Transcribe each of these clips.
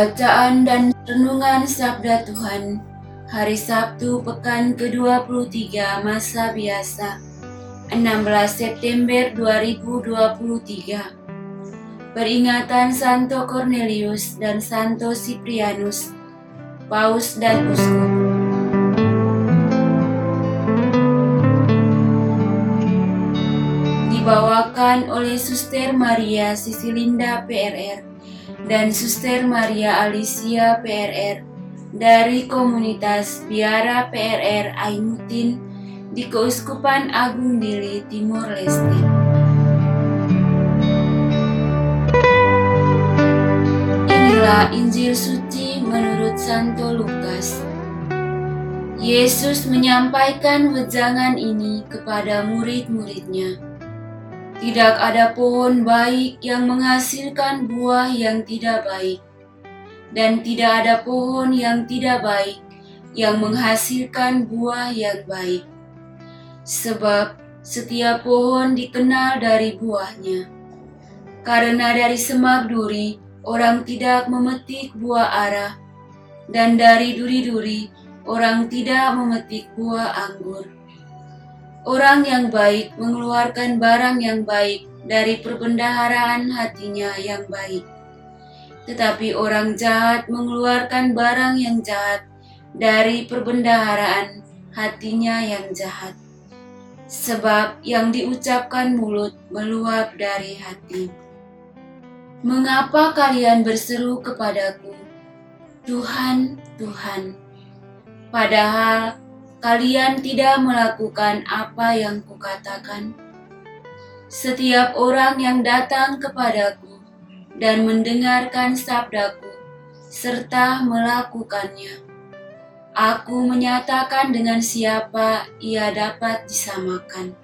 Bacaan dan Renungan Sabda Tuhan Hari Sabtu Pekan ke-23 Masa Biasa 16 September 2023 Peringatan Santo Cornelius dan Santo Siprianus Paus dan Uskup. Dibawakan oleh Suster Maria Sisilinda PRR dan Suster Maria Alicia PRR dari komunitas Biara PRR Aimutin di Keuskupan Agung Dili, Timor Leste. Inilah Injil suci menurut Santo Lukas. Yesus menyampaikan wejangan ini kepada murid-muridnya tidak ada pohon baik yang menghasilkan buah yang tidak baik, dan tidak ada pohon yang tidak baik yang menghasilkan buah yang baik. Sebab setiap pohon dikenal dari buahnya. Karena dari semak duri orang tidak memetik buah arah, dan dari duri-duri orang tidak memetik buah anggur. Orang yang baik mengeluarkan barang yang baik dari perbendaharaan hatinya yang baik. Tetapi orang jahat mengeluarkan barang yang jahat dari perbendaharaan hatinya yang jahat. Sebab yang diucapkan mulut meluap dari hati. Mengapa kalian berseru kepadaku, Tuhan, Tuhan, padahal kalian tidak melakukan apa yang kukatakan. Setiap orang yang datang kepadaku dan mendengarkan sabdaku, serta melakukannya, aku menyatakan dengan siapa ia dapat disamakan.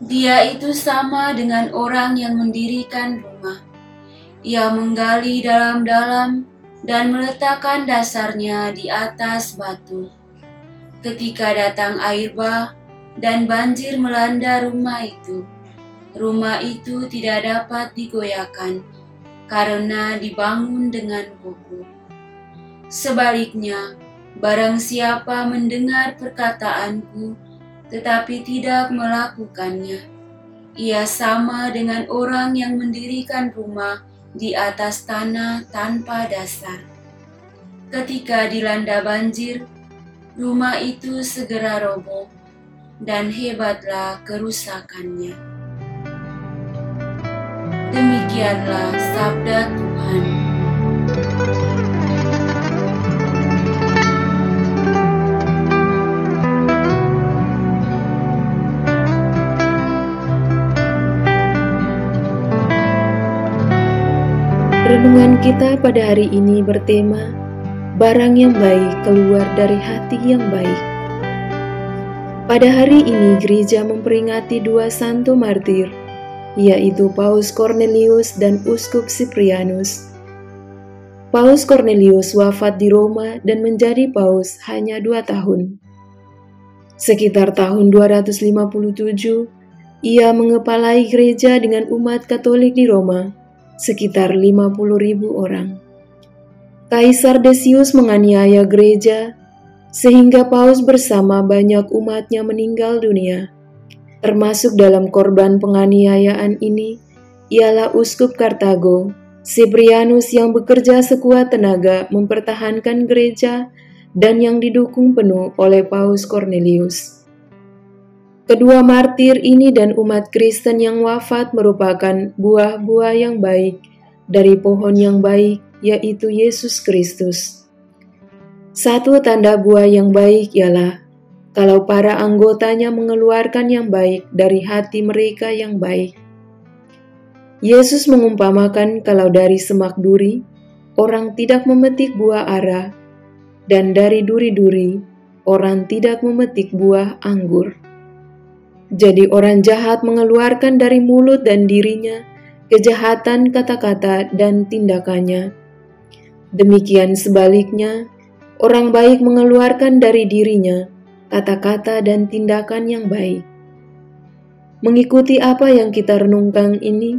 Dia itu sama dengan orang yang mendirikan rumah. Ia menggali dalam-dalam dan meletakkan dasarnya di atas batu ketika datang air bah dan banjir melanda rumah itu. Rumah itu tidak dapat digoyahkan karena dibangun dengan kokoh. Sebaliknya, barang siapa mendengar perkataanku tetapi tidak melakukannya, ia sama dengan orang yang mendirikan rumah di atas tanah tanpa dasar. Ketika dilanda banjir, rumah itu segera roboh dan hebatlah kerusakannya. Demikianlah sabda Tuhan. Renungan kita pada hari ini bertema barang yang baik keluar dari hati yang baik. Pada hari ini gereja memperingati dua santo martir, yaitu Paus Cornelius dan Uskup Cyprianus. Paus Cornelius wafat di Roma dan menjadi paus hanya dua tahun. Sekitar tahun 257, ia mengepalai gereja dengan umat Katolik di Roma, sekitar 50 ribu orang. Kaisar Decius menganiaya gereja, sehingga Paus bersama banyak umatnya meninggal dunia. Termasuk dalam korban penganiayaan ini, ialah Uskup Kartago, Siprianus yang bekerja sekuat tenaga mempertahankan gereja dan yang didukung penuh oleh Paus Cornelius. Kedua martir ini dan umat Kristen yang wafat merupakan buah-buah yang baik dari pohon yang baik yaitu Yesus Kristus. Satu tanda buah yang baik ialah kalau para anggotanya mengeluarkan yang baik dari hati mereka yang baik. Yesus mengumpamakan kalau dari semak duri, orang tidak memetik buah ara, dan dari duri-duri, orang tidak memetik buah anggur. Jadi orang jahat mengeluarkan dari mulut dan dirinya kejahatan kata-kata dan tindakannya. Demikian sebaliknya, orang baik mengeluarkan dari dirinya kata-kata dan tindakan yang baik. Mengikuti apa yang kita renungkan ini,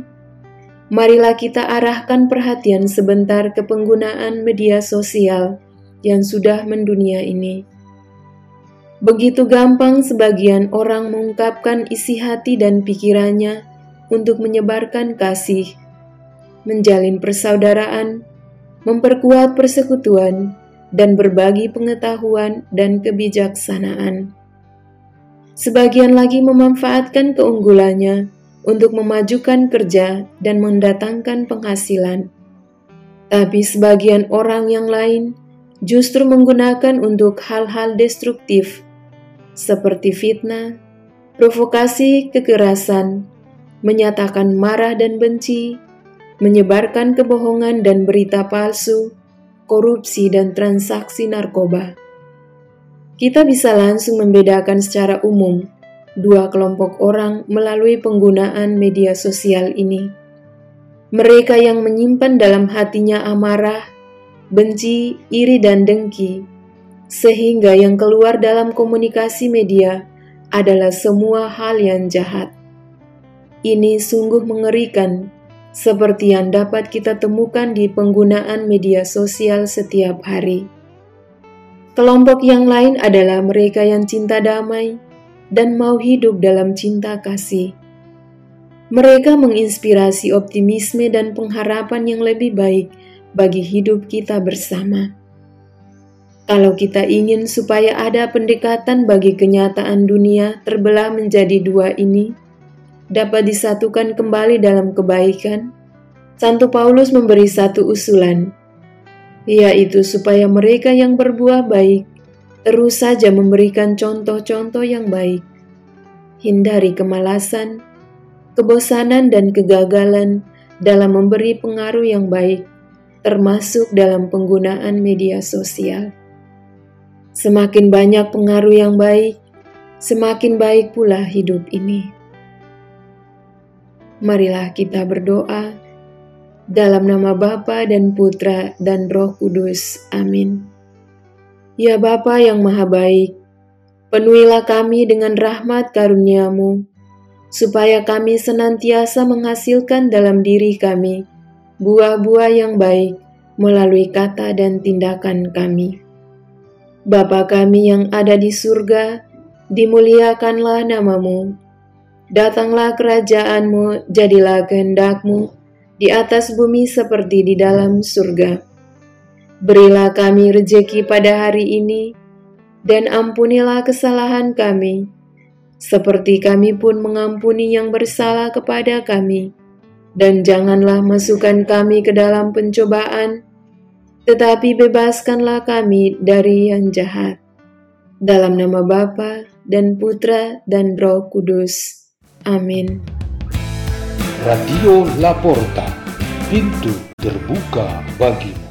marilah kita arahkan perhatian sebentar ke penggunaan media sosial yang sudah mendunia ini. Begitu gampang sebagian orang mengungkapkan isi hati dan pikirannya untuk menyebarkan kasih, menjalin persaudaraan, memperkuat persekutuan, dan berbagi pengetahuan dan kebijaksanaan. Sebagian lagi memanfaatkan keunggulannya untuk memajukan kerja dan mendatangkan penghasilan. Tapi sebagian orang yang lain justru menggunakan untuk hal-hal destruktif seperti fitnah, provokasi kekerasan, menyatakan marah dan benci, menyebarkan kebohongan dan berita palsu, korupsi, dan transaksi narkoba. Kita bisa langsung membedakan secara umum dua kelompok orang melalui penggunaan media sosial ini. Mereka yang menyimpan dalam hatinya amarah, benci, iri, dan dengki, sehingga yang keluar dalam komunikasi media adalah semua hal yang jahat. Ini sungguh mengerikan seperti yang dapat kita temukan di penggunaan media sosial setiap hari. Kelompok yang lain adalah mereka yang cinta damai dan mau hidup dalam cinta kasih. Mereka menginspirasi optimisme dan pengharapan yang lebih baik bagi hidup kita bersama. Kalau kita ingin supaya ada pendekatan bagi kenyataan dunia terbelah menjadi dua ini, dapat disatukan kembali dalam kebaikan, Santo Paulus memberi satu usulan, yaitu supaya mereka yang berbuah baik terus saja memberikan contoh-contoh yang baik. Hindari kemalasan, kebosanan, dan kegagalan dalam memberi pengaruh yang baik, termasuk dalam penggunaan media sosial. Semakin banyak pengaruh yang baik, semakin baik pula hidup ini. Marilah kita berdoa dalam nama Bapa dan Putra dan Roh Kudus. Amin. Ya Bapa yang Maha Baik, penuhilah kami dengan rahmat karuniamu, supaya kami senantiasa menghasilkan dalam diri kami buah-buah yang baik melalui kata dan tindakan kami. Bapa kami yang ada di surga, dimuliakanlah namamu Datanglah kerajaanmu, jadilah kehendakmu, di atas bumi seperti di dalam surga. Berilah kami rejeki pada hari ini, dan ampunilah kesalahan kami, seperti kami pun mengampuni yang bersalah kepada kami. Dan janganlah masukkan kami ke dalam pencobaan, tetapi bebaskanlah kami dari yang jahat. Dalam nama Bapa dan Putra dan Roh Kudus. Amin. Radio Laporta, pintu terbuka bagimu.